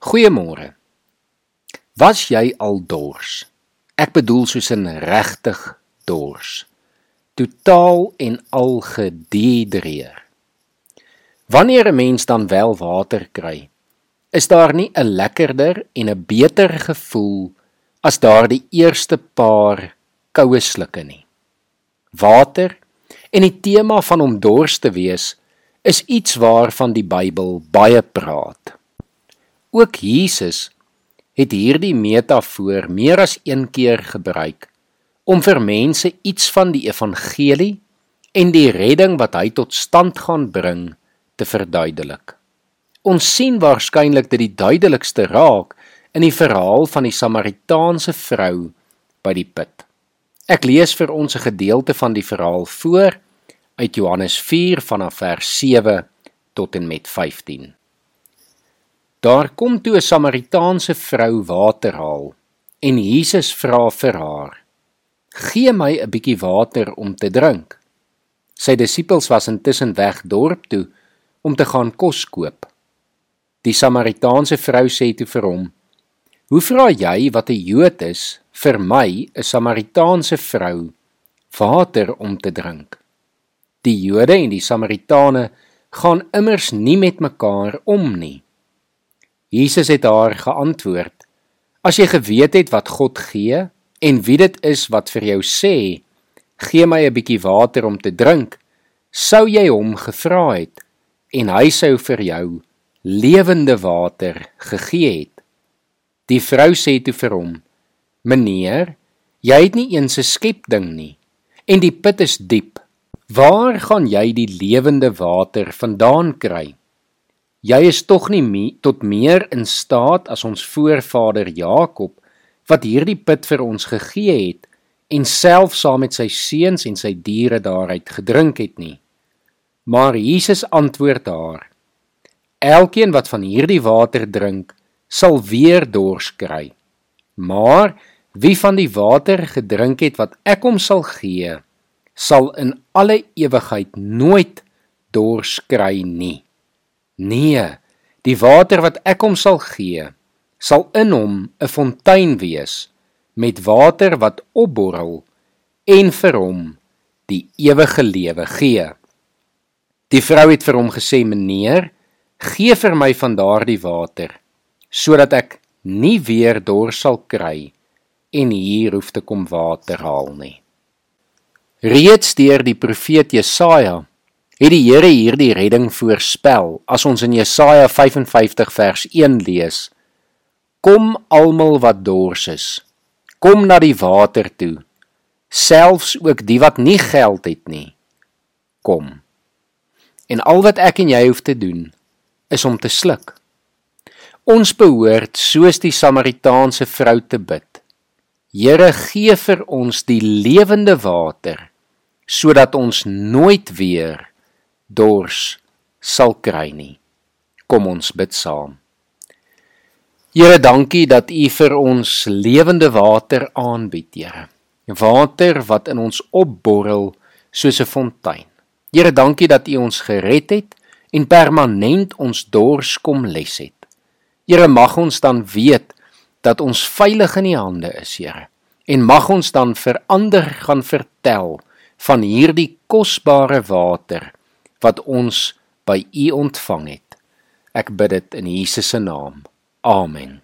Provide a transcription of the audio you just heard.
Goeiemôre. Was jy al dors? Ek bedoel soos 'n regtig dors. Totaal en al gedehidreer. Wanneer 'n mens dan wel water kry, is daar nie 'n lekkerder en 'n beter gevoel as daardie eerste paar koue slukke nie. Water en die tema van om dors te wees is iets waarvan die Bybel baie praat. Ook Jesus het hierdie metafoor meer as een keer gebruik om vir mense iets van die evangelie en die redding wat hy tot stand gaan bring te verduidelik. Ons sien waarskynlik dit die duidelikste raak in die verhaal van die Samaritaanse vrou by die put. Ek lees vir ons 'n gedeelte van die verhaal voor uit Johannes 4 vanaf vers 7 tot en met 15. Daar kom toe 'n Samaritaanse vrou water haal en Jesus vra vir haar: "Gee my 'n bietjie water om te drink." Sy disippels was intussen weg dorp toe om te gaan kos koop. Die Samaritaanse vrou sê toe vir hom: "Hoe vra jy wat 'n Jood is vir my, 'n Samaritaanse vrou, water om te drink?" Die Jode en die Samaritane gaan immers nie met mekaar om nie. Jesus het haar geantwoord: As jy geweet het wat God gee en wie dit is wat vir jou sê, gee my 'n bietjie water om te drink, sou jy hom gevra het en hy sou vir jou lewende water gegee het. Die vrou sê toe vir hom: Meneer, jy het nie eens 'n skepding nie en die put is diep. Waar gaan jy die lewende water vandaan kry? Jy is tog nie me, tot meer in staat as ons voorvader Jakob wat hierdie put vir ons gegee het en self saam met sy seuns en sy diere daaruit gedrink het nie. Maar Jesus antwoord haar: Elkeen wat van hierdie water drink, sal weer dors kry. Maar wie van die water gedrink het wat ek hom sal gee, sal in alle ewigheid nooit dors kry nie. Nee, die water wat ek hom sal gee, sal in hom 'n fontein wees met water wat opborrel en vir hom die ewige lewe gee. Die vrou het vir hom gesê: "Meneer, gee vir my van daardie water sodat ek nie weer dors sal kry en hier hoef te kom water haal nie." Reeds deur die profeet Jesaja het die Here hierdie redding voorspel. As ons in Jesaja 55 vers 1 lees Kom almal wat dors is kom na die water toe selfs ook die wat nie geld het nie. Kom. En al wat ek en jy hoef te doen is om te sluk. Ons behoort soos die samaritaanse vrou te bid. Here gee vir ons die lewende water sodat ons nooit weer dors sal kry nie. Kom ons bid saam. Here, dankie dat U vir ons lewende water aanbied, Here. Water wat in ons opborrel soos 'n fontein. Here, dankie dat U ons gered het en permanent ons dors kom les het. Here, mag ons dan weet dat ons veilig in U hande is, Here. En mag ons dan verander gaan vertel van hierdie kosbare water wat ons by U ontvang het. Ek bid dit in Jesus se naam. Amen.